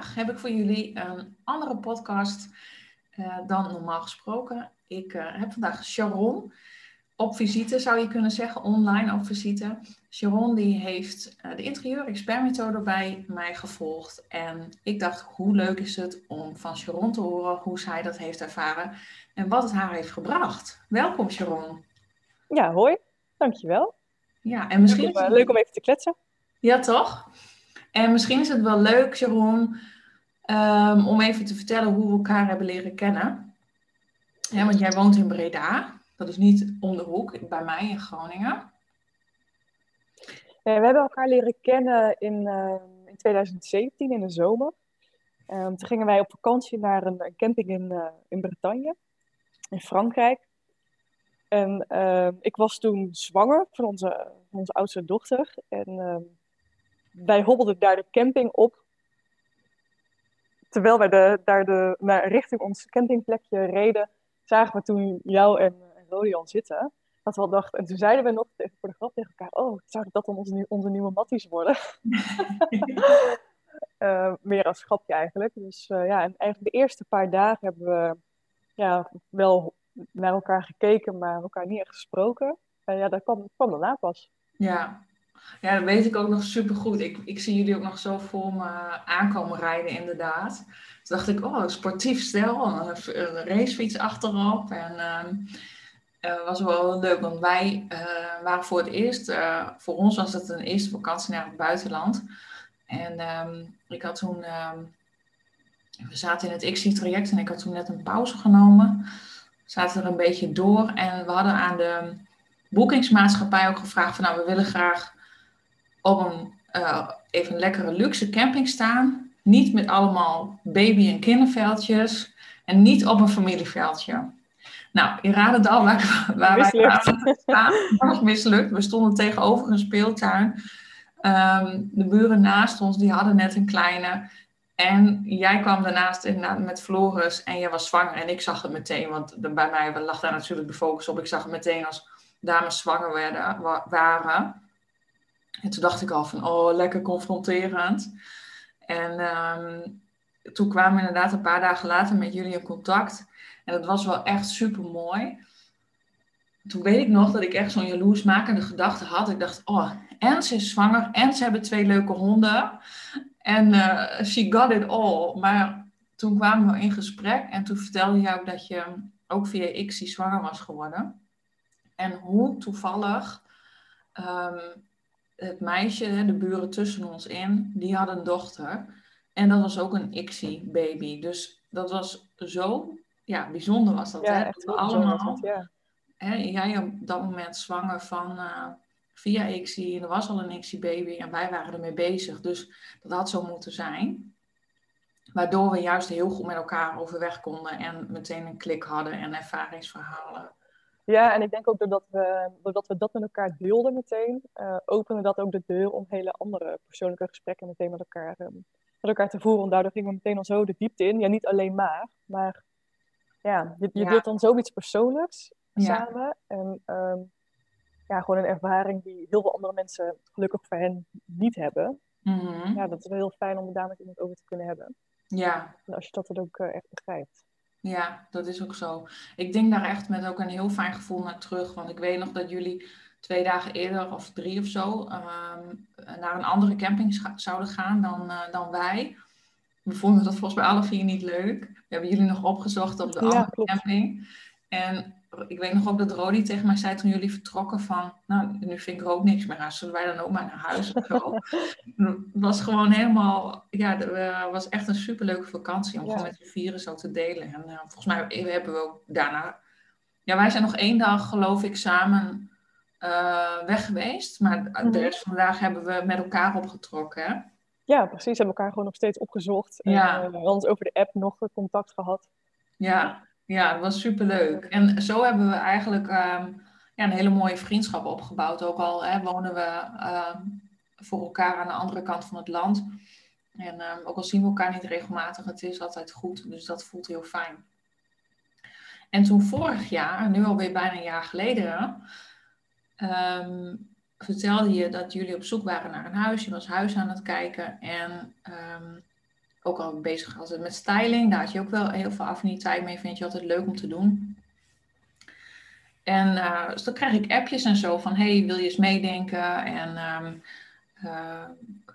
Vandaag heb ik voor jullie een andere podcast uh, dan normaal gesproken. Ik uh, heb vandaag Sharon op visite, zou je kunnen zeggen, online op visite. Sharon die heeft uh, de interieur-expertmethode bij mij gevolgd. En ik dacht, hoe leuk is het om van Sharon te horen hoe zij dat heeft ervaren en wat het haar heeft gebracht. Welkom Sharon. Ja, hoi. Dankjewel. Ja, en misschien... Leuk om, leuk om even te kletsen. Ja, toch? En misschien is het wel leuk, Sharon, um, om even te vertellen hoe we elkaar hebben leren kennen. Want jij woont in Breda. Dat is niet om de hoek, bij mij in Groningen. we hebben elkaar leren kennen in, uh, in 2017 in de zomer. Um, toen gingen wij op vakantie naar een, een camping in, uh, in Bretagne, in Frankrijk. En uh, ik was toen zwanger van onze, onze oudste dochter. En ehm, wij hobbelden daar de camping op. Terwijl wij de, daar de, naar, richting ons campingplekje reden, zagen we toen jou en Rodian zitten. Dat we al dachten, en toen zeiden we nog even voor de grap tegen elkaar: Oh, zouden dat dan onze, onze nieuwe matties worden? uh, meer als grapje eigenlijk. Dus uh, ja, en eigenlijk de eerste paar dagen hebben we ja, wel naar elkaar gekeken, maar elkaar niet echt gesproken. En ja, dat kwam, kwam daarna pas. Ja. Ja, dat weet ik ook nog super goed. Ik, ik zie jullie ook nog zo voor me aankomen rijden, inderdaad. Toen dacht ik, oh, sportief stel, een, racefiets achterop. En uh, uh, was wel leuk, want wij uh, waren voor het eerst, uh, voor ons was het een eerste vakantie naar het buitenland. En um, ik had toen, um, we zaten in het XC-traject en ik had toen net een pauze genomen. Zaten er een beetje door en we hadden aan de boekingsmaatschappij ook gevraagd van nou, we willen graag op een even een lekkere luxe camping staan. Niet met allemaal baby- en kinderveldjes en niet op een familieveldje. Nou, je raadt het al waar, waar wij kwamen staan. Was mislukt. We stonden tegenover een speeltuin. Um, de buren naast ons, die hadden net een kleine. En jij kwam daarnaast inderdaad met Floris en jij was zwanger. En ik zag het meteen, want bij mij lag daar natuurlijk de focus op. Ik zag het meteen als dames zwanger werden, waren. En toen dacht ik al van, oh, lekker confronterend. En um, toen kwamen we inderdaad een paar dagen later met jullie in contact. En dat was wel echt super mooi. Toen weet ik nog dat ik echt zo'n jaloersmakende gedachte had. Ik dacht, oh, en ze is zwanger en ze hebben twee leuke honden. En uh, she got it all. Maar toen kwamen we in gesprek en toen vertelde jij ook dat je ook via ICSI zwanger was geworden. En hoe toevallig um, het meisje, de buren tussen ons in, die had een dochter. En dat was ook een ICSI-baby. Dus dat was zo ja, bijzonder was dat. Ja, hè? dat we allemaal, dat, ja. hè, jij op dat moment zwanger van uh, via ICSI, en er was al een ICSI-baby en wij waren ermee bezig. Dus dat had zo moeten zijn. Waardoor we juist heel goed met elkaar overweg konden en meteen een klik hadden en ervaringsverhalen. Ja, en ik denk ook doordat we, doordat we dat met elkaar deelden meteen, uh, opende dat ook de deur om hele andere persoonlijke gesprekken meteen met elkaar, um, met elkaar te voeren. En daardoor gingen we meteen al zo de diepte in. Ja, niet alleen maar, maar ja, je, je Ja. deelt dan zoiets persoonlijks Ja. samen. En ehm, ja, gewoon een ervaring die heel veel andere mensen gelukkig voor hen niet hebben. Mhm. Ja, dat is wel heel fijn om het daar met iemand over te kunnen hebben. ja, En als je dat dan ook eh, echt begrijpt. Ja, dat is ook zo. Ik denk daar echt met ook een heel fijn gevoel naar terug. Want ik weet nog dat jullie twee dagen eerder of drie of zo ehm, naar een andere camping zouden gaan dan, eh, dan wij. We vonden dat volgens mij alle vier niet leuk. We hebben jullie nog opgezocht op de Ja, andere klopt. camping. En ik weet nog ook dat Rodi tegen mij zei toen jullie vertrokken van... Nou, nu vind ik er ook niks meer aan. Zullen wij dan ook maar naar huis of zo? Het was gewoon helemaal... Ja, het was echt een superleuke vakantie om Ja. gewoon met de vieren zo te delen. En eh, volgens mij hebben we ook daarna... Ja, wij zijn nog één dag, geloof ik, samen uh, weg geweest. Maar de mhm. rest van de dag hebben we met elkaar opgetrokken. Hè? Ja, precies. Hebben elkaar gewoon nog steeds opgezocht. En, ja. Uh, ons over de app nog contact gehad. Ja, ja dat was superleuk. En zo hebben we eigenlijk ehm, ja, een hele mooie vriendschap opgebouwd. Ook al hè, wonen we ehm, voor elkaar aan de andere kant van het land. En ehm, ook al zien we elkaar niet regelmatig, het is altijd goed. Dus dat voelt heel fijn. En toen vorig jaar, nu alweer bijna een jaar geleden, vertelde je dat jullie op zoek waren naar een huis. Je was huis aan het kijken en ook al bezig was met styling. Daar had je ook wel heel veel affiniteit mee. Vind je altijd leuk om te doen. En uh, dus dan krijg ik appjes en zo van, hey, wil je eens meedenken? En, um, uh,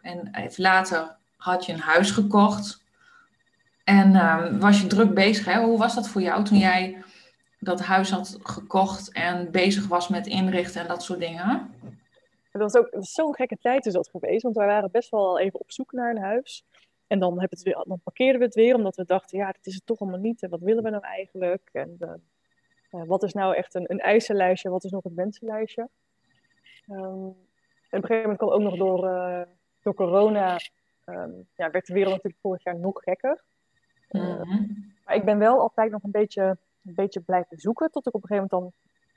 en even later had je een huis gekocht. En um, was je druk bezig. Hè? Hoe was dat voor jou toen jij dat huis had gekocht en bezig was met inrichten en dat soort dingen? Dat was ook zo'n gekke tijd is dat geweest, want wij waren best wel even op zoek naar een huis. En dan, het weer, dan parkeerden we het weer, omdat we dachten, ja, dit is het toch allemaal niet. En wat willen we nou eigenlijk? En uh, wat is nou echt een, een eisenlijstje, wat is nog het wensenlijstje? Um, en op een gegeven moment kwam ook nog door, uh, door corona, um, ja, werd de wereld natuurlijk vorig jaar nog gekker. Uh, maar ik ben wel altijd nog een beetje, een beetje blijven zoeken, tot ik op een gegeven moment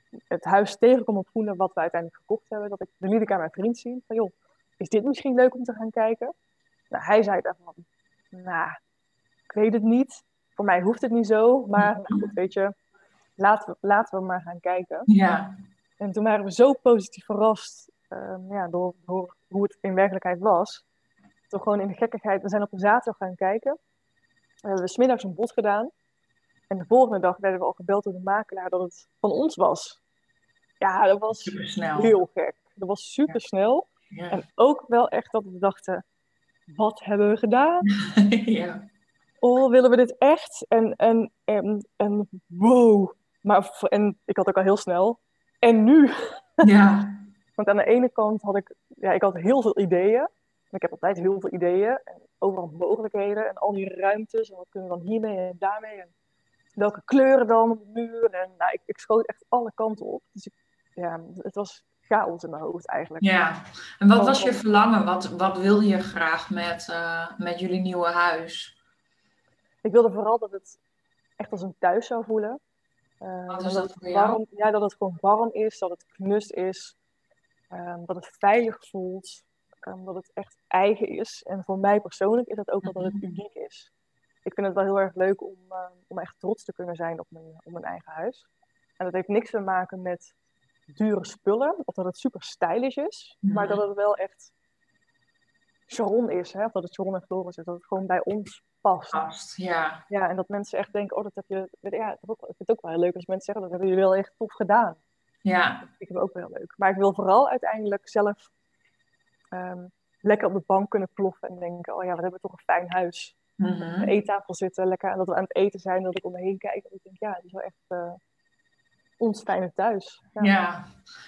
dan het huis tegenkom op Groene, wat we uiteindelijk gekocht hebben. Dat ik, de liet ik aan mijn vriend zien, van joh, is dit misschien leuk om te gaan kijken? Nou, hij zei daarvan, nou, ik weet het niet. Voor mij hoeft het niet zo, maar nou goed, weet je, laten we, laten we maar gaan kijken. Ja. En toen waren we zo positief verrast um, ja, door, door, hoe het in werkelijkheid was. Toch gewoon in de gekkigheid, we zijn op een zaterdag gaan kijken. We hebben we smiddags een bod gedaan. En de volgende dag werden we al gebeld door de makelaar dat het van ons was. Ja, dat was heel gek. Dat was super snel. Ja. En ook wel echt dat we dachten, wat hebben we gedaan? ja. Oh, willen we dit echt? En, en, en, en wow. Maar, en ik had ook al heel snel. En nu? Ja. Want aan de ene kant had ik, ja, ik had heel veel ideeën. Ik heb altijd heel veel ideeën. En overal mogelijkheden. En al die ruimtes. En wat kunnen we dan hiermee en daarmee? En welke kleuren dan op de muur? En nou, ik, ik schoot echt alle kanten op. Dus ik, ja, het was chaos in mijn hoofd eigenlijk. Ja, en wat was je verlangen? Wat, wat wilde je graag met, uh, met jullie nieuwe huis? Ik wilde vooral dat het echt als een thuis zou voelen. Uh, wat is dat, dat voor warm, Ja, dat het gewoon warm is, dat het knus is, um, dat het veilig voelt, um, dat het echt eigen is. En voor mij persoonlijk is dat ook wel dat het mhm. uniek is. Ik vind het wel heel erg leuk om, uh, om echt trots te kunnen zijn op mijn, op mijn eigen huis. En dat heeft niks te maken met dure spullen, of dat het super stylish is, maar dat het wel echt Sharon is, hè? of dat het Sharon en Floris is, dat het gewoon bij ons past. Past, ja. Ja, en dat mensen echt denken, oh, dat heb je, ja, ik vind het ook wel heel leuk als mensen zeggen, dat hebben jullie wel echt tof gedaan. Ja. Dat vind ik ook wel leuk. Maar ik wil vooral uiteindelijk zelf um, lekker op de bank kunnen ploffen en denken, oh ja, we hebben toch een fijn huis. Mm -hmm. de eettafel zitten, lekker, en dat we aan het eten zijn, dat ik om me heen kijk en ik denk, ja, het is wel echt... Uh, ons fijne thuis. Ja. ja,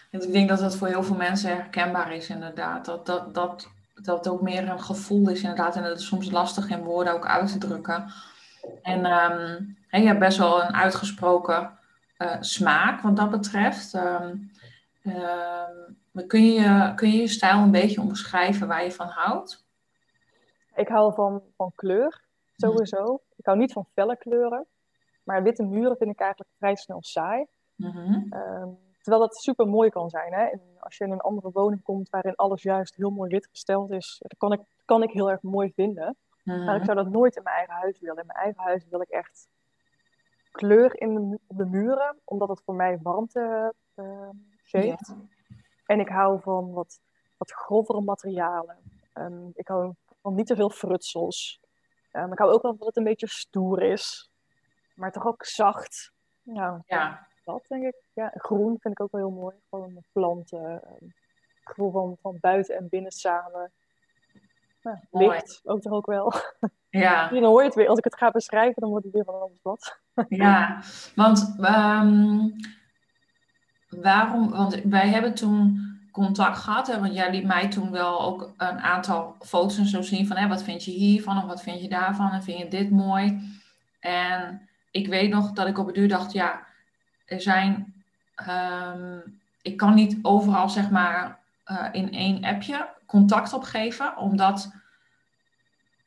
ik denk dat dat voor heel veel mensen herkenbaar is inderdaad. Dat, dat, dat, dat het ook meer een gevoel is inderdaad. En dat is soms lastig in woorden ook uit te drukken. En um, je hebt best wel een uitgesproken uh, smaak wat dat betreft. Um, um, kun, je, kun je je stijl een beetje omschrijven waar je van houdt? Ik hou van, van kleur, sowieso. Ik hou niet van felle kleuren. Maar witte muren vind ik eigenlijk vrij snel saai. Mm terwijl dat super mooi kan zijn. Hè? En als je in een andere woning komt waarin alles juist heel mooi wit gesteld is, dat kan ik, kan ik heel erg mooi vinden. Maar ik mhm. zou dat nooit in mijn eigen huis willen. In mijn eigen huis wil ik echt kleur in de, op de muren, omdat het voor mij warmte uh, geeft. En ik hou van wat, wat grovere materialen. Um, ik hou van niet te veel frutsels. Um, ik hou ook wel van dat het een beetje stoer is, maar toch ook zacht. Nou, ja dat, denk ik. Ja, groen vind ik ook wel heel mooi. Gewoon planten. Ehm, het gevoel van, van buiten en binnen samen. Ja, licht, ook toch ook wel. Ja. dan hoor je het weer. Als ik het ga beschrijven, dan wordt het weer van alles wat. Ja, want um, waarom? Want wij hebben toen contact gehad. Hè, want jij liet mij toen wel ook een aantal foto's en zo zien van hè, wat vind je hiervan of wat vind je daarvan en vind je dit mooi. En ik weet nog dat ik op het duur dacht, ja, er zijn, um, ik kan niet overal zeg maar eh, in één appje contact opgeven, omdat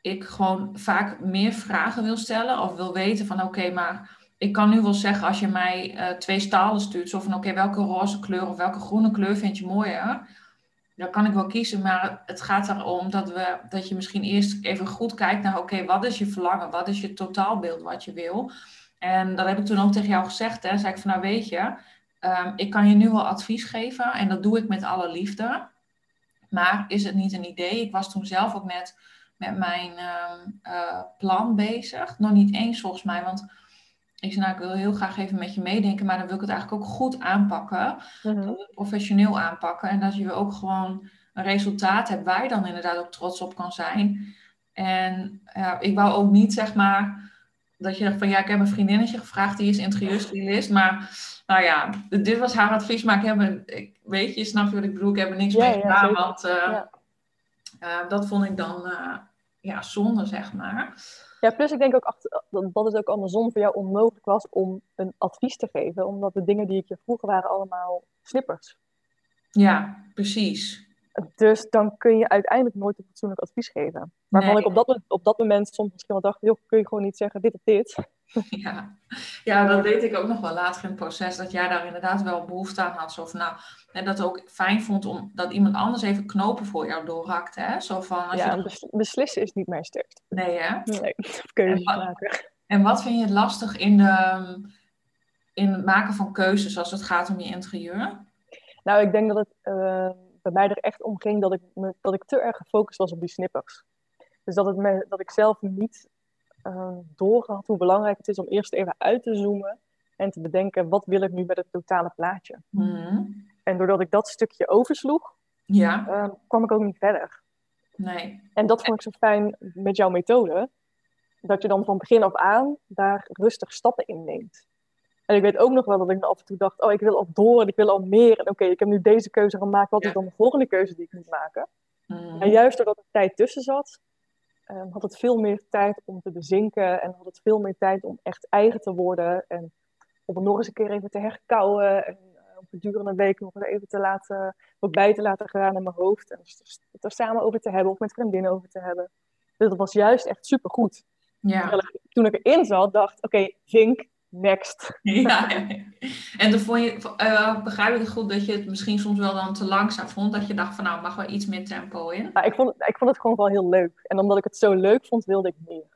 ik gewoon vaak meer vragen wil stellen of wil weten van oké, maar ik kan nu wel zeggen als je mij uh, twee stalen stuurt, zo van oké, welke roze kleur of welke groene kleur vind je mooier? Dan kan ik wel kiezen, maar het gaat erom dat, we, dat je misschien eerst even goed kijkt naar oké, wat is je verlangen, wat is je totaalbeeld wat je wil? En dat heb ik toen ook tegen jou gezegd, hè, zei ik van nou weet je, um, ik kan je nu wel advies geven en dat doe ik met alle liefde. Maar is het niet een idee? Ik was toen zelf ook net met mijn uh, plan bezig. Nog niet eens volgens mij, want ik zei nou, ik wil heel graag even met je meedenken, maar dan wil ik het eigenlijk ook goed aanpakken. Mhm. Professioneel aanpakken. En dat je ook gewoon een resultaat hebt waar je dan inderdaad ook trots op kan zijn. En ja, ik wou ook niet zeg maar dat je dacht van ja, ik heb een vriendinnetje gevraagd, die is interieurstylist. Maar nou ja, dit was haar advies. Maar ik heb een, ik, weet je, snap je wat ik bedoel? Ik heb er niks mee gedaan. want uh, uh, dat vond ik dan uh, ja, zonde, zeg maar. Ja, plus ik denk ook achter, dat het ook andersom voor jou onmogelijk was om een advies te geven. Omdat de dingen die ik je vroegen waren allemaal slippers. Ja, precies. Dus dan kun je uiteindelijk nooit een fatsoenlijk advies geven. Waarvan ik op dat, op dat moment soms misschien wel dacht, joh, kun je gewoon niet zeggen dit of dit. Ja. ja, dat deed ik ook nog wel later in het proces. Dat jij daar inderdaad wel behoefte aan had. Zo van, nou, en dat ook fijn vond om dat iemand anders even knopen voor jou doorhakte. Hè? Zo van, als ja, je beslissen is niet mijn sterkte. Nee, hè? Nee, keuzes en maken. En wat vind je het lastig in, de, in het maken van keuzes als het gaat om je interieur? Nou, ik denk dat het uh, bij mij er echt om ging dat ik, me, dat ik te erg gefocust was op die snippers. Dus dat, het me, dat ik zelf niet uh, doorgehad hoe belangrijk het is om eerst even uit te zoomen en te bedenken, wat wil ik nu met het totale plaatje? Mm. En doordat ik dat stukje oversloeg, ja. uh, kwam ik ook niet verder. Nee. En dat vond ik zo fijn met jouw methode, dat je dan van begin af aan daar rustig stappen in neemt. En ik weet ook nog wel dat ik af en toe dacht, oh, ik wil al door en ik wil al meer. En oké, ik heb nu deze keuze gemaakt, wat is dan de volgende keuze die ik moet maken? Mm. En juist doordat er tijd tussen zat, um, had het veel meer tijd om te bezinken en had het veel meer tijd om echt eigen te worden. En om het nog eens een keer even te herkauwen en uh, op gedurende week nog even te laten, wat bij te laten gaan in mijn hoofd. En het er samen over te hebben of met vriendinnen over te hebben. Dus dat was juist echt supergoed. Ja. Toen ik erin zat, dacht oké, okay, vink, next. Ja, en dan vond je, uh, begrijp ik het goed dat je het misschien soms wel dan te langzaam vond, dat je dacht van nou mag wel iets meer tempo in? Ja, ik, vond, ik vond het gewoon wel heel leuk. En omdat ik het zo leuk vond, wilde ik meer.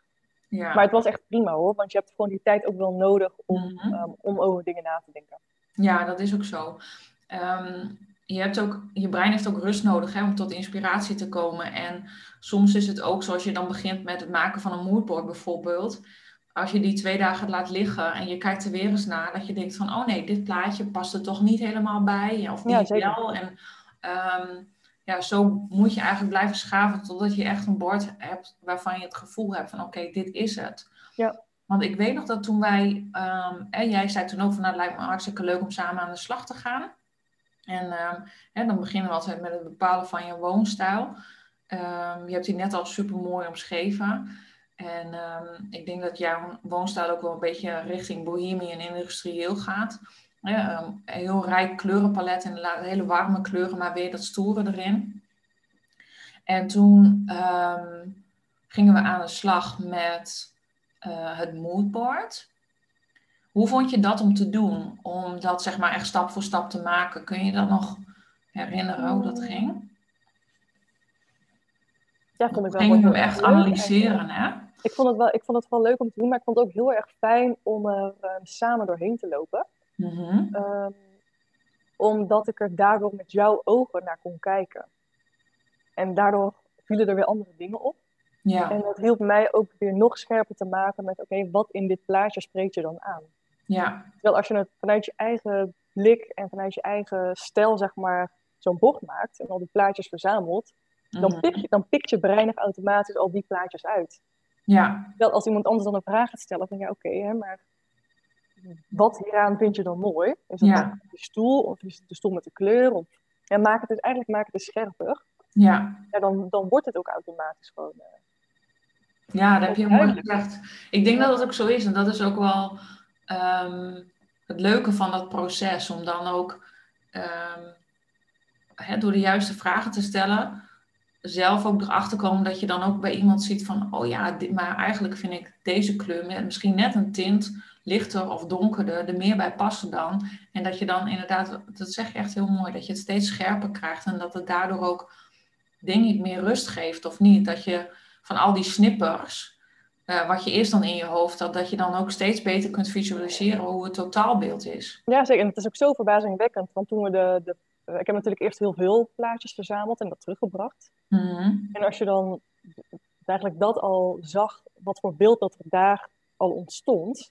Ja. Maar het was echt prima hoor, want je hebt gewoon die tijd ook wel nodig om, mm -hmm. um, om over dingen na te denken. Ja, dat is ook zo. Um, je, hebt ook, je brein heeft ook rust nodig hè, om tot inspiratie te komen. En soms is het ook zoals je dan begint met het maken van een moodboard bijvoorbeeld als je die twee dagen laat liggen en je kijkt er weer eens naar, dat je denkt van, oh nee, dit plaatje past er toch niet helemaal bij, of niet ja, wel. En um, ja, zo moet je eigenlijk blijven schaven totdat je echt een bord hebt waarvan je het gevoel hebt van, oké, dit is het. Ja. Want ik weet nog dat toen wij, um, en jij zei toen ook van, nou, het lijkt me hartstikke leuk om samen aan de slag te gaan. En um, dan beginnen we altijd met het bepalen van je woonstijl. je hebt die net al super mooi omschreven. En um, ik denk dat jouw woonstijl ook wel een beetje richting bohemian industrieel gaat. Ja, um, heel rijk kleurenpalet en hele warme kleuren, maar weer dat stoere erin. En toen um, gingen we aan de slag met uh, het moodboard. Hoe vond je dat om te doen? Om dat zeg maar echt stap voor stap te maken. Kun je dat nog herinneren hoe dat ging? Ja, vond ik wel. Ging je echt analyseren, hè? Ik vond, het wel, ik vond het wel leuk om te doen, maar ik vond het ook heel erg fijn om er um, samen doorheen te lopen. Mm-hmm. Um, omdat ik er daardoor met jouw ogen naar kon kijken. En daardoor vielen er weer andere dingen op. Ja. En dat hielp mij ook weer nog scherper te maken met, oké, wat in dit plaatje spreekt je dan aan? Ja. Terwijl als je het vanuit je eigen blik en vanuit je eigen stijl, zeg maar, zo'n bocht maakt en al die plaatjes verzamelt, dan, mm-hmm. pik je, dan pikt je brein automatisch al die plaatjes uit. Ja. Wel als iemand anders dan een vraag gaat stellen, van ja, oké, okay, maar wat hieraan vind je dan mooi? Is het ja. de stoel of is het de stoel met de kleur? Of, ja, maak het dus, eigenlijk maak het dus scherper. Ja. ja dan, dan wordt het ook automatisch gewoon. Uh, ja, dat heb je mooi gezegd. Ik denk dat het ook zo is. En dat is ook wel um, het leuke van dat proces. Om dan ook ehm, hè, door de juiste vragen te stellen, zelf ook erachter komen dat je dan ook bij iemand ziet van, oh ja, maar eigenlijk vind ik deze kleur misschien net een tint lichter of donkerder er meer bij passen dan. En dat je dan inderdaad, dat zeg je echt heel mooi, dat je het steeds scherper krijgt en dat het daardoor ook, denk ik, meer rust geeft of niet. Dat je van al die snippers, uh, wat je eerst dan in je hoofd had, dat je dan ook steeds beter kunt visualiseren hoe het totaalbeeld is. Ja, zeker. En het is ook zo verbazingwekkend, want toen we de, de ik heb natuurlijk eerst heel veel plaatjes verzameld en dat teruggebracht. Mhm. En als je dan eigenlijk dat al zag, wat voor beeld dat er daar al ontstond,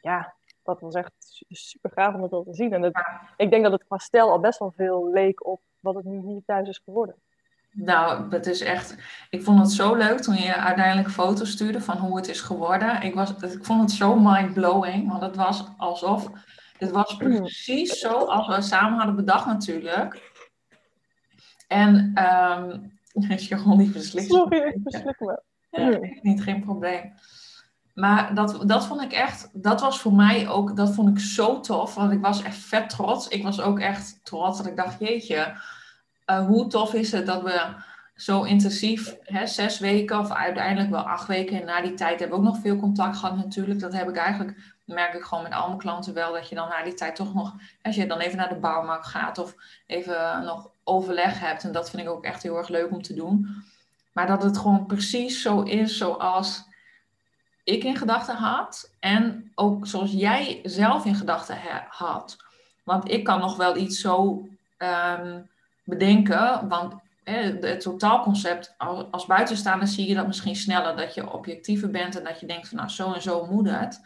ja, dat was echt super gaaf om dat al te zien. En ik denk dat het qua stijl al best wel veel leek op wat het nu hier thuis is geworden. Nou, het is echt. Ik vond het zo leuk toen je uiteindelijk foto's stuurde van hoe het is geworden. Ik, was, ik vond het zo mind-blowing, want het was alsof. Het was precies zo als we samen hadden bedacht, natuurlijk. En. Um, is je gewoon niet verslikt. Sorry, ik verslik me. Ja, niet, geen probleem. Maar dat, dat vond ik echt, dat was voor mij ook, dat vond ik zo tof. Want ik was echt vet trots. Ik was ook echt trots dat ik dacht, jeetje, uh, hoe tof is het dat we zo intensief, hè, zes weken of uiteindelijk wel acht weken. En na die tijd hebben we ook nog veel contact gehad natuurlijk. Dat heb ik eigenlijk, merk ik gewoon met al mijn klanten wel, dat je dan na die tijd toch nog, als je dan even naar de bouwmarkt gaat of even nog overleg hebt. En dat vind ik ook echt heel erg leuk om te doen. Maar dat het gewoon precies zo is zoals ik in gedachten had. En ook zoals jij zelf in gedachten had. Want ik kan nog wel iets zo um, bedenken. Want het totaalconcept, als, als buitenstaander zie je dat misschien sneller. Dat je objectiever bent en dat je denkt van nou zo en zo moet het.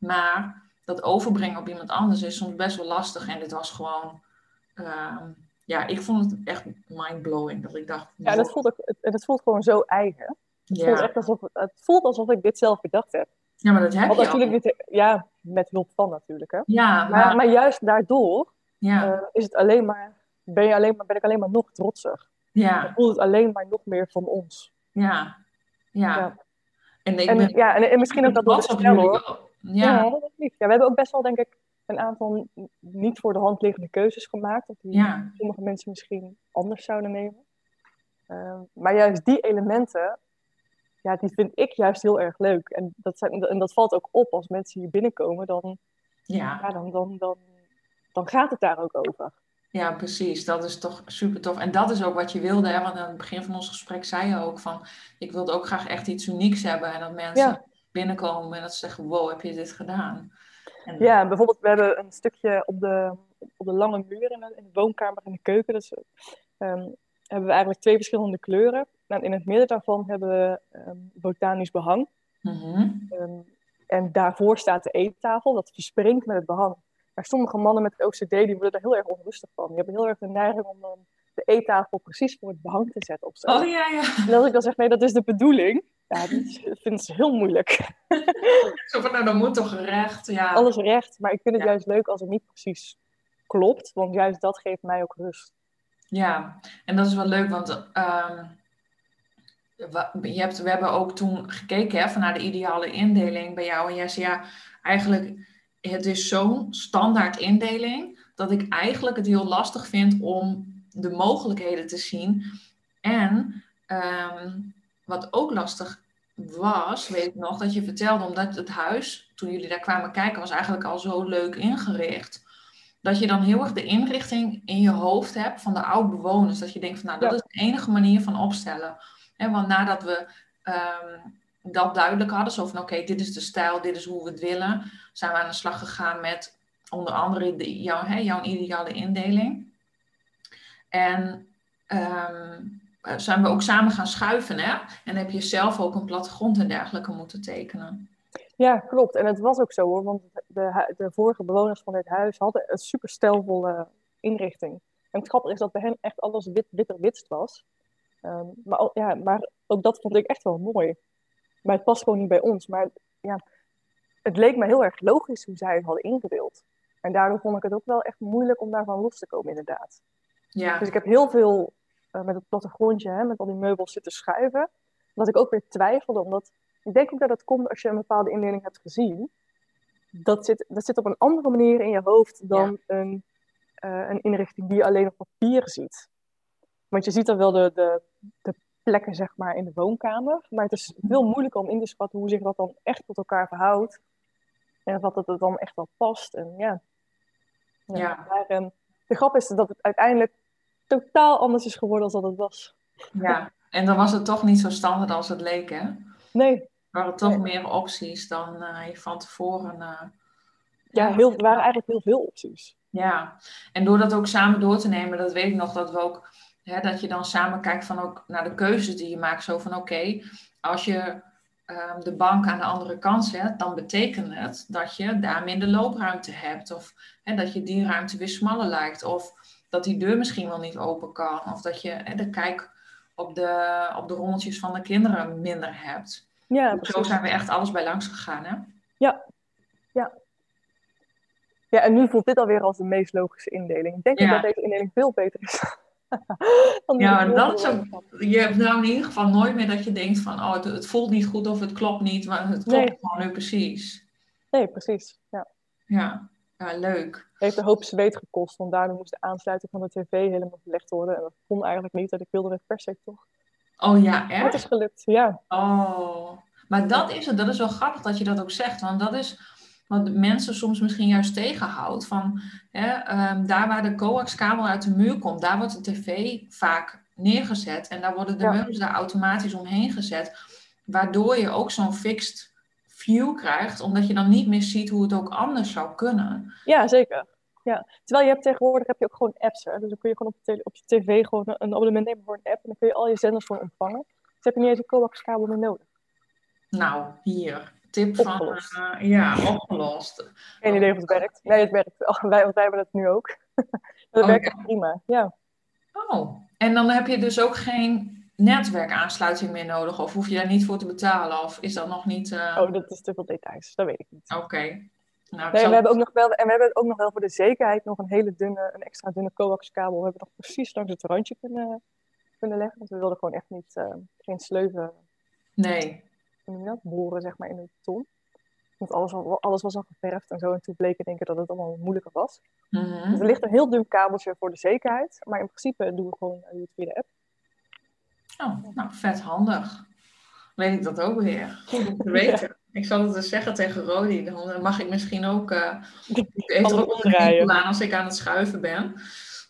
Maar dat overbrengen op iemand anders is soms best wel lastig. En dit was gewoon... Um, ja, ik vond het echt mind-blowing. Dat ik dacht... Ja, dat voelt, ook, het, het voelt gewoon zo eigen. Het, ja. voelt echt alsof, het voelt alsof ik dit zelf bedacht heb. Ja, maar dat heb Want je natuurlijk niet, Ja, met hulp van natuurlijk. Hè. Ja, maar... maar, maar juist daardoor ja. uh, is het alleen maar, ben, je alleen maar, ben ik alleen maar nog trotser. Ja. Dan voelt het alleen maar nog meer van ons. Ja, ja. ja. En, ik en, ben... ja, en, en misschien ook dat door de hoor. Ja. Ja, dat ja, we hebben ook best wel, denk ik, een aantal niet voor de hand liggende keuzes gemaakt. Dat die ja. sommige mensen misschien anders zouden nemen. Uh, maar juist die elementen, ja, die vind ik juist heel erg leuk. En dat, zijn, en dat valt ook op als mensen hier binnenkomen, dan, ja. ja dan, dan, dan, dan gaat het daar ook over. Ja, precies. Dat is toch super tof. En dat is ook wat je wilde. Hè? Want aan het begin van ons gesprek zei je ook van... ik wilde ook graag echt iets unieks hebben. En dat mensen Ja. Binnenkomen en dat ze zeggen... wow, heb je dit gedaan? En, Ja, bijvoorbeeld, we hebben een stukje op de, op de lange muur in de, in de woonkamer en de keuken. Dus, ehm, hebben we eigenlijk twee verschillende kleuren. En in het midden daarvan hebben we ehm, botanisch behang. Mhm. Ehm, en daarvoor staat de eettafel, dat verspringt met het behang. Maar sommige mannen met OCD die worden daar heel erg onrustig van. Die hebben heel erg de neiging om dan de eettafel precies voor het behang te zetten. Of zo. Oh ja, ja. En als ik dan zeg, nee, dat is de bedoeling. Ja, dat vinden ze heel moeilijk. Zo van, nou, dat moet toch recht. Ja. Alles recht, maar ik vind het Ja. juist leuk als het niet precies klopt. Want juist dat geeft mij ook rust. Ja, en dat is wel leuk, want ehm, je hebt, we hebben ook toen gekeken hè, van naar de ideale indeling bij jou. En jij zei ja, eigenlijk, het is zo'n standaard indeling dat ik eigenlijk het heel lastig vind om de mogelijkheden te zien. En ehm, wat ook lastig was, weet ik nog, dat je vertelde, omdat het huis, toen jullie daar kwamen kijken, was eigenlijk al zo leuk ingericht. Dat je dan heel erg de inrichting in je hoofd hebt van de oude bewoners. Dat je denkt van nou, dat Ja. is de enige manier van opstellen. Hè, want nadat we ehm, dat duidelijk hadden, zo van oké, dit is de stijl, dit is hoe we het willen, zijn we aan de slag gegaan met onder andere de, jouw, hè, jouw ideale indeling. En ehm, eh, zijn we ook samen gaan schuiven, hè? En heb je zelf ook een plattegrond en dergelijke moeten tekenen. Ja, klopt. En het was ook zo hoor. Want de, de vorige bewoners van dit huis hadden een super stijlvolle inrichting. En het grappige is dat bij hen echt alles wit, witterwitst was. Ehm, maar, ja, maar ook dat vond ik echt wel mooi. Maar het past gewoon niet bij ons. Maar ja, het leek me heel erg logisch hoe zij het hadden ingedeeld. En daardoor vond ik het ook wel echt moeilijk om daarvan los te komen, inderdaad. Ja, Dus ik heb heel veel eh, met het plattegrondje, hè, met al die meubels zitten schuiven. Dat ik ook weer twijfelde, omdat ik denk ook dat dat komt als je een bepaalde indeling hebt gezien. Dat zit, dat zit op een andere manier in je hoofd dan een een inrichting die je alleen op papier ziet. Want je ziet dan wel de, de, de plekken zeg maar, in de woonkamer. Maar het is veel moeilijker om in te schatten hoe zich dat dan echt tot elkaar verhoudt. En wat het dan echt wel past. En ja. Ja. Maar, de grap is dat het uiteindelijk totaal anders is geworden dan dat het was. Ja, en dan was het toch niet zo standaard als het leek, hè? Nee. Er waren toch Nee. meer opties dan eh, je van tevoren. eh, Ja, heel, er waren eigenlijk heel veel opties. Ja, en door dat ook samen door te nemen, dat weet ik nog dat we ook, hè, dat je dan samen kijkt van ook naar de keuzes die je maakt. Zo van oké, als je ehm, de bank aan de andere kant zet, dan betekent het dat je daar minder loopruimte hebt. Of hè, dat je die ruimte weer smaller lijkt. Of dat die deur misschien wel niet open kan. Of dat je hè, de kijk op de, op de rommeltjes van de kinderen minder hebt. Ja, Zo zijn we echt alles bij langs gegaan, hè? Ja, en nu voelt dit alweer als de meest logische indeling. Ik denk Ja. dat deze indeling veel beter is. Ja, dat is ook-. Je hebt nou in ieder geval nooit meer dat je denkt van, oh, het, het voelt niet goed of het klopt niet, maar het klopt Nee. gewoon nu precies. Nee, precies. Ja. Ja, ja leuk. Heeft een hoop zweet gekost, want daardoor moest de aansluiting van de tv helemaal verlegd worden. En dat kon eigenlijk niet, en ik wilde het per se toch. Oh ja, Maar het is echt? gelukt, ja. Oh, maar dat is het. Dat is wel grappig dat je dat ook zegt, want dat is wat mensen soms misschien juist tegenhoudt. Van, hè, ehm, daar waar de coaxkabel uit de muur komt, daar wordt de tv vaak neergezet en daar worden de Ja. meubels daar automatisch omheen gezet. Waardoor je ook zo'n fixed view krijgt, omdat je dan niet meer ziet hoe het ook anders zou kunnen. Ja, zeker. Ja. Terwijl je hebt tegenwoordig heb je ook gewoon apps. Hè? Dus dan kun je gewoon op, tele- op je tv gewoon een, abonnement nemen voor een app. En dan kun je al je zenders gewoon ontvangen. Dus heb je niet eens een coaxkabel meer nodig. Nou, hier. Tip van, Opgelost. eh, ja, opgelost. Geen idee of het werkt. Nee, het werkt. wel. Wij, want wij hebben het nu ook. dat Oh, werkt ja. echt prima. Ja. Oh, en dan heb je dus ook geen netwerkaansluiting meer nodig, of hoef je daar niet voor te betalen, of is dat nog niet... eh, Oh, dat is te veel details. Dat weet ik niet. Oké. Nou, ik Nee, zal- we hebben ook nog wel, en we hebben ook nog wel voor de zekerheid nog een hele dunne, een extra dunne coaxkabel. We hebben nog precies langs het randje kunnen, kunnen leggen. Want we wilden gewoon echt niet, eh, geen sleuven, Nee. dat, boren zeg maar in de beton. Want alles, alles was al geverfd en zo. En toen bleek één keer dat het allemaal moeilijker was. Mhm. Dus er ligt een heel dun kabeltje voor de zekerheid. Maar in principe doen we gewoon het via de app. Oh, nou, vet handig. Weet ik dat ook weer. Goed om te weten. Ik zal het dus zeggen tegen Rodi. Dan mag ik misschien ook eh even omdraaien. als ik aan het schuiven ben.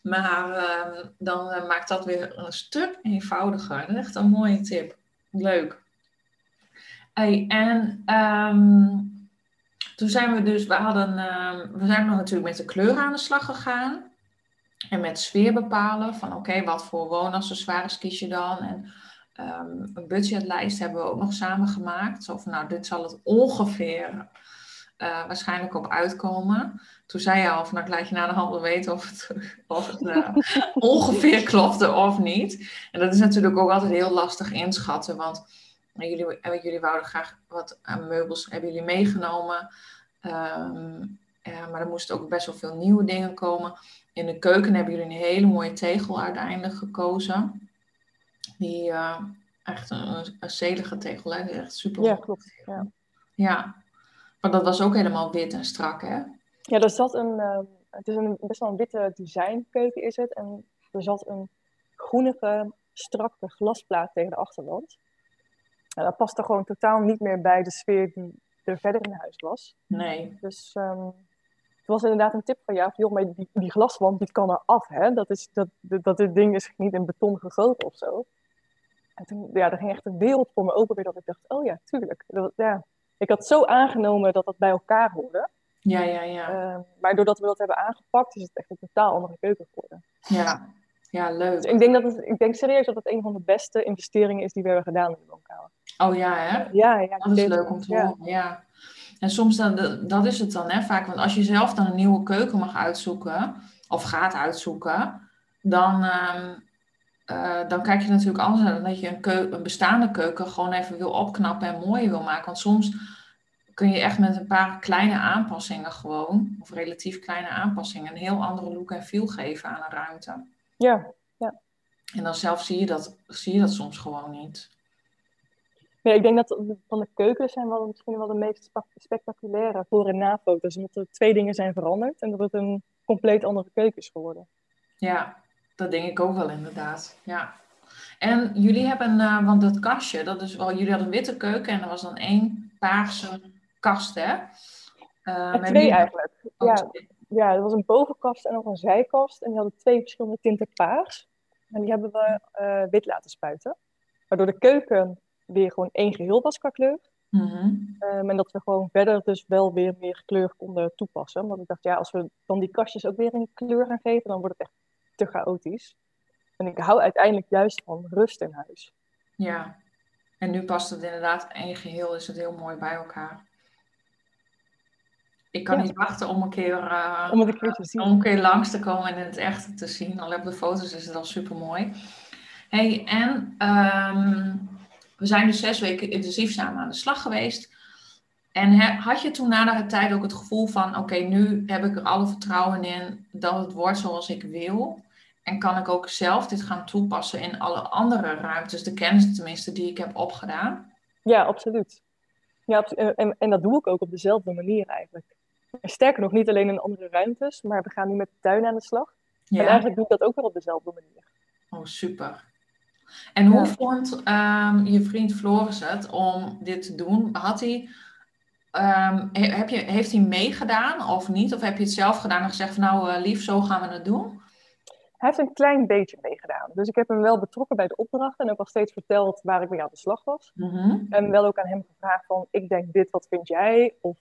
Maar ehm, dan eh, maakt dat weer een stuk eenvoudiger. Dat is echt een mooie tip. Leuk. Hey, en ehm, toen zijn we dus, we hadden, ehm, we zijn nog natuurlijk met de kleuren aan de slag gegaan. En met sfeer bepalen van oké, wat voor woonaccessoires kies je dan? En ehm, een budgetlijst hebben we ook nog samen gemaakt. Zo van nou, dit zal het ongeveer eh, waarschijnlijk op uitkomen. Toen zei je al van nou, ik laat je na de hand wel weten of het, of het eh, ongeveer klopte of niet. En dat is natuurlijk ook altijd heel lastig inschatten, want eh, jullie, jullie wouden graag wat meubels hebben jullie meegenomen. Ehm, maar er moesten ook best wel veel nieuwe dingen komen. In de keuken hebben jullie een hele mooie tegel uiteindelijk gekozen. Die eh, echt een, een zedige tegel, hè? Die echt super Ja, klopt. Ja, Ja, maar dat was ook helemaal wit en strak, hè? ja er zat een, eh, het is een best wel een witte designkeuken is het. En er zat een groenige, strakke glasplaat tegen de achterwand. En dat paste gewoon totaal niet meer bij de sfeer die er verder in huis was. Nee. Dus ehm, was inderdaad een tip van jou. Van, joh, maar die, die glaswand die kan eraf. Hè? Dat, is, dat, dat, dit ding is niet in beton gegoten of zo. En toen, ja, er ging echt een wereld voor me open weer dat ik dacht, oh ja, tuurlijk. Dat, ja. Ik had zo aangenomen dat dat bij elkaar hoorde. Ja, ja, ja. Ehm, maar doordat we dat hebben aangepakt, is het echt een totaal andere keuken geworden. Ja, ja leuk. Dus ik denk, dat het, ik denk serieus dat het een van de beste investeringen is die we hebben gedaan in de woonkamer. Oh ja, hè? Ja, ja, Dat is leuk om te ja. horen, ja. En soms, dan, dat is het dan hè, vaak. Want als je zelf dan een nieuwe keuken mag uitzoeken, of gaat uitzoeken, dan, ehm, eh, dan kijk je natuurlijk anders naar dan dat je een, een bestaande keuken gewoon even wil opknappen en mooier wil maken. Want soms kun je echt met een paar kleine aanpassingen gewoon, of relatief kleine aanpassingen, een heel andere look en feel geven aan een ruimte. Ja, En dan zelf zie je dat, zie je dat soms gewoon niet. Ja, ik denk dat van de keuken zijn wel misschien wel de meest spectaculaire voor- en na-foto's. Omdat er twee dingen zijn veranderd. En dat het een compleet andere keuken is geworden. Ja, dat denk ik ook wel inderdaad. Ja. En jullie hebben, uh, want dat kastje, dat is wel, jullie hadden een witte keuken en er was dan één paarse kast, hè? Uh, twee eigenlijk. Oh, ja, ja, er was een bovenkast en nog een zijkast. En die hadden twee verschillende tinten paars. En die hebben we uh, wit laten spuiten. Waardoor de keuken weer gewoon één geheel was qua kleur. Mm en dat we gewoon verder dus wel weer meer kleur konden toepassen. Want ik dacht, ja, als we dan die kastjes ook weer een kleur gaan geven, dan wordt het echt te chaotisch. En ik hou uiteindelijk juist van rust in huis. Ja, en nu past het inderdaad één geheel, is het heel mooi bij elkaar. Ik kan niet wachten om een keer, uh, om, een keer te zien. om een keer langs te komen en in het echt te zien. Al op de foto's is het al super mooi. Hey, en ehm, we zijn dus zes weken intensief samen aan de slag geweest. En had je toen na de tijd ook het gevoel van: oké, nu heb ik er alle vertrouwen in dat het wordt zoals ik wil? En kan ik ook zelf dit gaan toepassen in alle andere ruimtes, de kennis tenminste die ik heb opgedaan? Ja, absoluut. Ja, en, en dat doe ik ook op dezelfde manier eigenlijk. sterker nog, niet alleen in andere ruimtes, maar we gaan nu met de tuin aan de slag. Ja. En eigenlijk doe ik dat ook wel op dezelfde manier. Oh, super. En hoe vond um, je vriend Floris het om dit te doen? Had hij, um, heb je, heeft hij meegedaan of niet? Of heb je het zelf gedaan en gezegd van nou uh, lief, zo gaan we het doen? Hij heeft een klein beetje meegedaan. Dus ik heb hem wel betrokken bij de opdrachten en ook al steeds verteld waar ik mee aan de slag was. Mm En wel ook aan hem gevraagd van, ik denk dit, wat vind jij? Of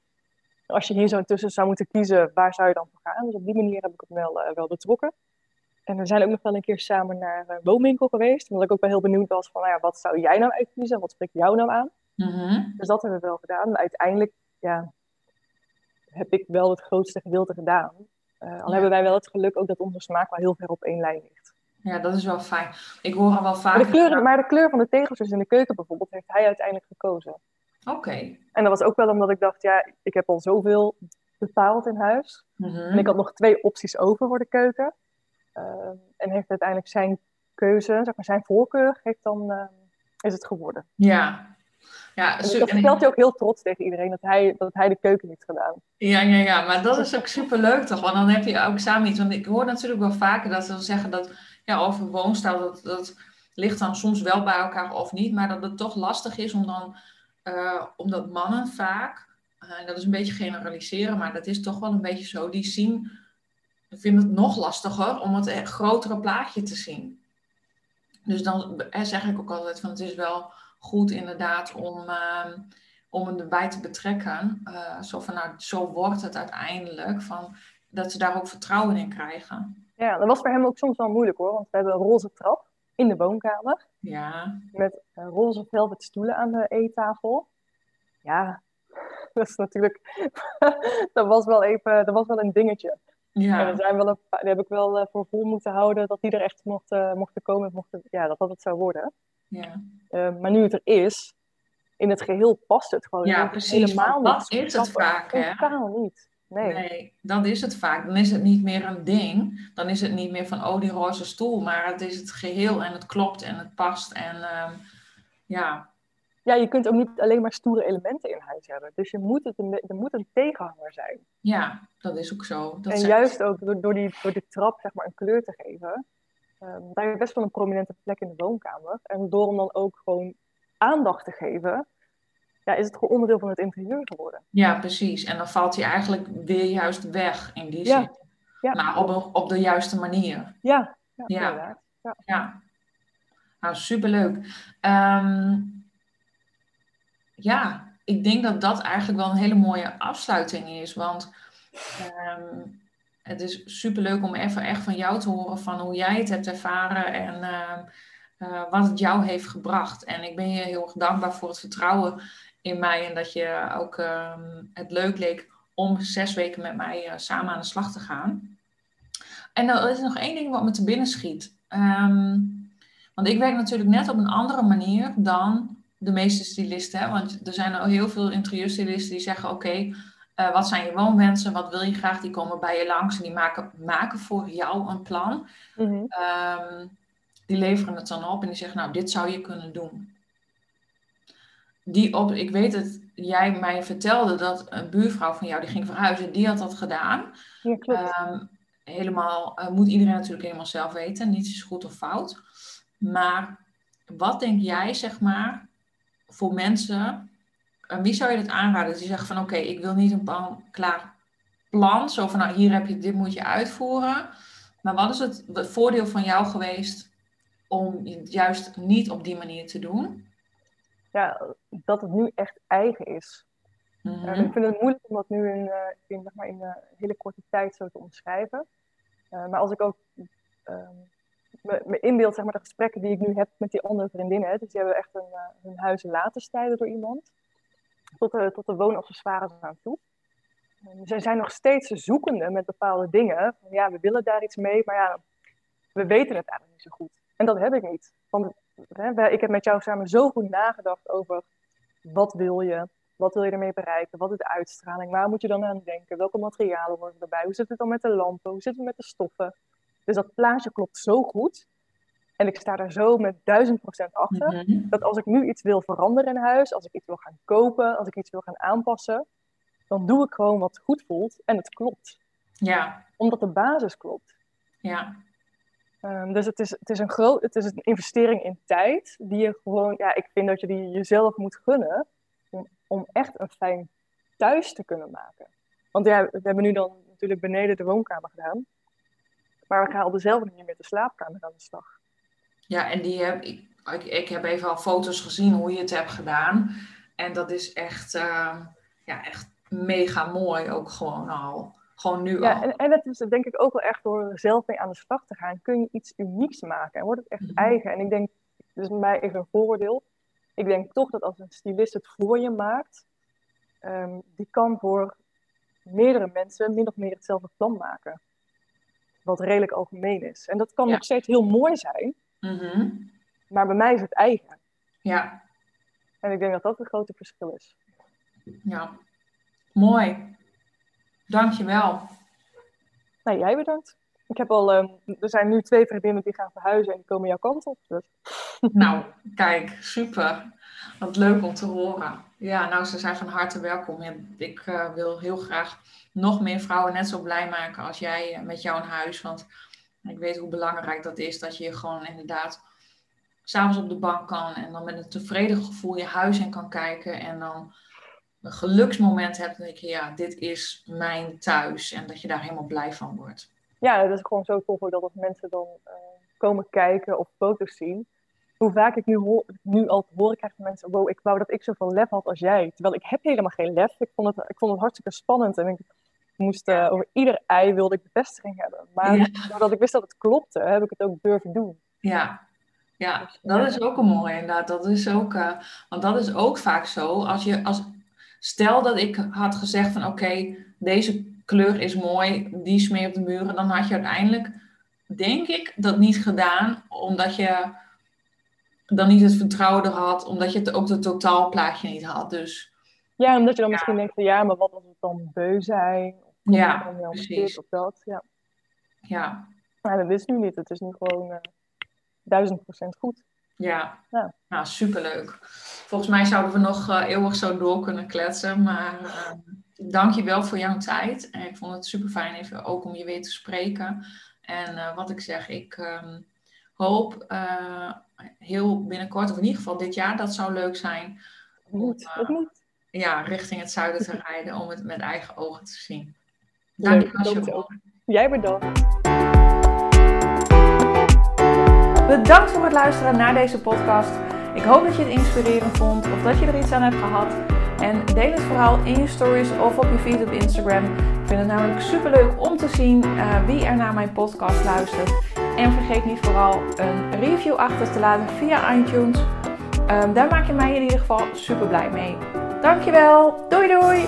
als je hier zo tussen zou moeten kiezen, waar zou je dan voor gaan? Dus op die manier heb ik hem wel, uh, wel betrokken. En we zijn ook nog wel een keer samen naar een woonwinkel geweest. Omdat ik ook wel heel benieuwd was van, nou ja, wat zou jij nou uitkiezen? Wat spreekt jou nou aan? Mm Dus dat hebben we wel gedaan. Maar uiteindelijk, ja, heb ik wel het grootste gedeelte gedaan. Uh, al hebben wij wel het geluk ook dat onze smaak wel heel ver op één lijn ligt. Ja, dat is wel fijn. Ik hoor al wel vaak. Maar de, kleur, maar de kleur van de tegels in de keuken bijvoorbeeld, heeft hij uiteindelijk gekozen. Oké. En dat was ook wel omdat ik dacht, ja, ik heb al zoveel betaald in huis. Mm En ik had nog twee opties over voor de keuken. Uh, en heeft uiteindelijk zijn keuze, zeg maar zijn voorkeur, heeft dan, uh, is het geworden. Ja, ja, dat vertelt hij ook heel trots tegen iedereen, dat hij, dat hij de keuken heeft gedaan. Ja, ja, ja, maar dat is ook super leuk toch? Want dan heb je ook samen iets. Want ik hoor natuurlijk wel vaker dat ze zeggen dat ja, over woonstijl, dat, dat ligt dan soms wel bij elkaar of niet. Maar dat het toch lastig is om dan, uh, omdat mannen vaak, uh, dat is een beetje generaliseren, maar dat is toch wel een beetje zo, die zien, vinden het nog lastiger om het grotere plaatje te zien. Dus dan zeg ik ook altijd van het is wel goed inderdaad om, uh, om hem erbij te betrekken. Uh, zo van, nou, zo wordt het uiteindelijk. Van, dat ze daar ook vertrouwen in krijgen. Ja, dat was voor hem ook soms wel moeilijk hoor. Want we hebben een roze trap in de woonkamer. Ja. Met uh, roze velvet stoelen aan de eettafel. Ja, dat is natuurlijk... dat, was wel even, dat was wel een dingetje. Ja. En er zijn wel een paar, heb ik wel uh, voor vol moeten houden dat die er echt mocht, uh, mochten komen. Mochten, ja, dat dat het zou worden. Ja. Uh, maar nu het er is, in het geheel past het gewoon ja, precies, helemaal dat is het vaak. Hè? Totaal niet. Nee. nee, dat is het vaak. Dan is het niet meer een ding. Dan is het niet meer van, oh, die roze stoel. Maar het is het geheel en het klopt en het past. En uh, ja. Ja, je kunt ook niet alleen maar stoere elementen in huis hebben. Dus je moet het een, er moet een tegenhanger zijn. Ja, dat is ook zo. Dat en juist ook door, door, die, door die trap zeg maar, een kleur te geven, Um, daar heeft best wel een prominente plek in de woonkamer. En door hem dan ook gewoon aandacht te geven, ja, is het gewoon onderdeel van het interieur geworden. Ja, precies. En dan valt hij eigenlijk weer juist weg in die zin. Ja. Maar op, op de juiste manier. Ja, ja, ja. ja. ja. Nou, superleuk. Um, ja, ik denk dat dat eigenlijk wel een hele mooie afsluiting is. Want um, het is superleuk om even echt van jou te horen van hoe jij het hebt ervaren en uh, uh, wat het jou heeft gebracht. En ik ben je heel erg dankbaar voor het vertrouwen in mij en dat je ook uh, het leuk leek om zes weken met mij uh, samen aan de slag te gaan. En er is nog één ding wat me te binnen schiet. Want ik werk natuurlijk net op een andere manier dan de meeste stylisten. Hè? Want er zijn al heel veel interieurstylisten die zeggen: Oké, uh, wat zijn je woonwensen? Wat wil je graag? Die komen bij je langs en die maken, maken voor jou een plan. Mm -hmm. um, die leveren het dan op en die zeggen, nou, dit zou je kunnen doen. Die op, ik weet dat jij mij vertelde dat een buurvrouw van jou, die ging verhuizen, die had dat gedaan. Ja, klopt. Um, helemaal, uh, moet iedereen natuurlijk helemaal zelf weten. Niets is goed of fout. Maar wat denk jij, zeg maar, voor mensen, uh, wie zou je dat aanraden? Die zeggen van oké, ik wil niet een plan, klaar plan, zo van nou hier heb je, dit moet je uitvoeren. Maar wat is het, het voordeel van jou geweest om het juist niet op die manier te doen? Ja, dat het nu echt eigen is. Mm ik vind het moeilijk om dat nu in, in, zeg maar, in een hele korte tijd zo te omschrijven. Uh, maar als ik ook ehm, me inbeeld, zeg maar, de gesprekken die ik nu heb met die andere vriendinnen, dus die hebben echt een, hun huis laten stijden door iemand, tot de, tot de woonaccessoires aan toe. Um, zij zijn nog steeds zoekende met bepaalde dingen. Ja, we willen daar iets mee, maar ja, we weten het eigenlijk niet zo goed. En dat heb ik niet. Want hè, ik heb met jou samen zo goed nagedacht over wat wil je, wat wil je ermee bereiken? Wat is de uitstraling? Waar moet je dan aan denken? Welke materialen horen erbij? Hoe zit het dan met de lampen? Hoe zit het met de stoffen? Dus dat plaatje klopt zo goed. En ik sta daar zo met duizend procent achter. Mhm. Dat als ik nu iets wil veranderen in huis, als ik iets wil gaan kopen, als ik iets wil gaan aanpassen, dan doe ik gewoon wat goed voelt en het klopt. Ja. Omdat de basis klopt. Ja. Um, dus het is, het, is een groot, het is een investering in tijd die je gewoon, ja, ik vind dat je die jezelf moet gunnen om echt een fijn thuis te kunnen maken. Want ja, we hebben nu dan natuurlijk beneden de woonkamer gedaan. Maar we gaan op dezelfde manier met de slaapkamer aan de slag. Ja, en die heb ik, ik, ik heb even al foto's gezien hoe je het hebt gedaan. En dat is echt, uh, ja, echt mega mooi ook gewoon al. Gewoon nu ja, al. En, en het is denk ik ook wel echt door zelf mee aan de slag te gaan. Kun je iets unieks maken en wordt het echt mm -hmm. eigen. En ik denk, dus mij even een vooroordeel ik denk toch dat als een stylist het voor je maakt, um, die kan voor meerdere mensen min of meer hetzelfde plan maken. Wat redelijk algemeen is. En dat kan ja. nog steeds heel mooi zijn, -hmm. maar bij mij is het eigen. Ja. En ik denk dat dat een grote verschil is. Ja, mooi. Dankjewel. Nou, jij bedankt. Ik heb al, um, er zijn nu twee vriendinnen die gaan verhuizen en die komen jouw kant op. Dus. Nou, kijk, super. Wat leuk om te horen. Ja, nou, ze zijn van harte welkom. Ik uh, wil heel graag nog meer vrouwen net zo blij maken als jij uh, met jou in huis. Want ik weet hoe belangrijk dat is, dat je gewoon inderdaad s'avonds op de bank kan en dan met een tevreden gevoel je huis in kan kijken en dan een geluksmoment hebt en denk je, ja, dit is mijn thuis en dat je daar helemaal blij van wordt. Ja, dat is gewoon zo tof dat als mensen dan uh, komen kijken of foto's zien, hoe vaak ik nu, hoor, nu al te horen krijg van mensen, wow, ik wou dat ik zoveel lef had als jij. Terwijl ik heb helemaal geen lef. Ik vond het, ik vond het hartstikke spannend en ik moest uh, over ieder ei wilde ik bevestiging hebben. Maar ja. doordat ik wist dat het klopte, heb ik het ook durven doen. Ja, ja, dus, dat is ook een mooie inderdaad. Dat is ook, uh, want dat is ook vaak zo. Als je, als, stel dat ik had gezegd van oké, okay, deze kleur is mooi, die smeer op de muren, dan had je uiteindelijk, denk ik, dat niet gedaan, omdat je dan niet het vertrouwen er had, omdat je het ook het totaalplaatje niet had. Dus, ja, omdat je dan ja. misschien denkt van ja, maar wat als het dan beu zijn? Of ja, precies. Of dat, ja. Ja. Maar dat is nu niet. Het is nu gewoon uh, duizend procent goed. Ja, ja. nou superleuk. Volgens mij zouden we nog uh, eeuwig zo door kunnen kletsen, maar uh, dank je wel voor jouw tijd. En ik vond het super fijn even ook om je weer te spreken. En uh, wat ik zeg, ik um, hoop heel binnenkort, of in ieder geval dit jaar, dat zou leuk zijn. Moet, om, uh, het moet. Ja, richting het zuiden te rijden om het met eigen ogen te zien. Dank je wel. Jij bedankt. Bedankt voor het luisteren naar deze podcast. Ik hoop dat je het inspirerend vond of dat je er iets aan hebt gehad. En deel het vooral in je stories of op je feed op Instagram. Ik vind het namelijk super leuk om te zien uh, wie er naar mijn podcast luistert. En vergeet niet vooral een review achter te laten via iTunes. Um, daar maak je mij in ieder geval super blij mee. Dankjewel. Doei doei.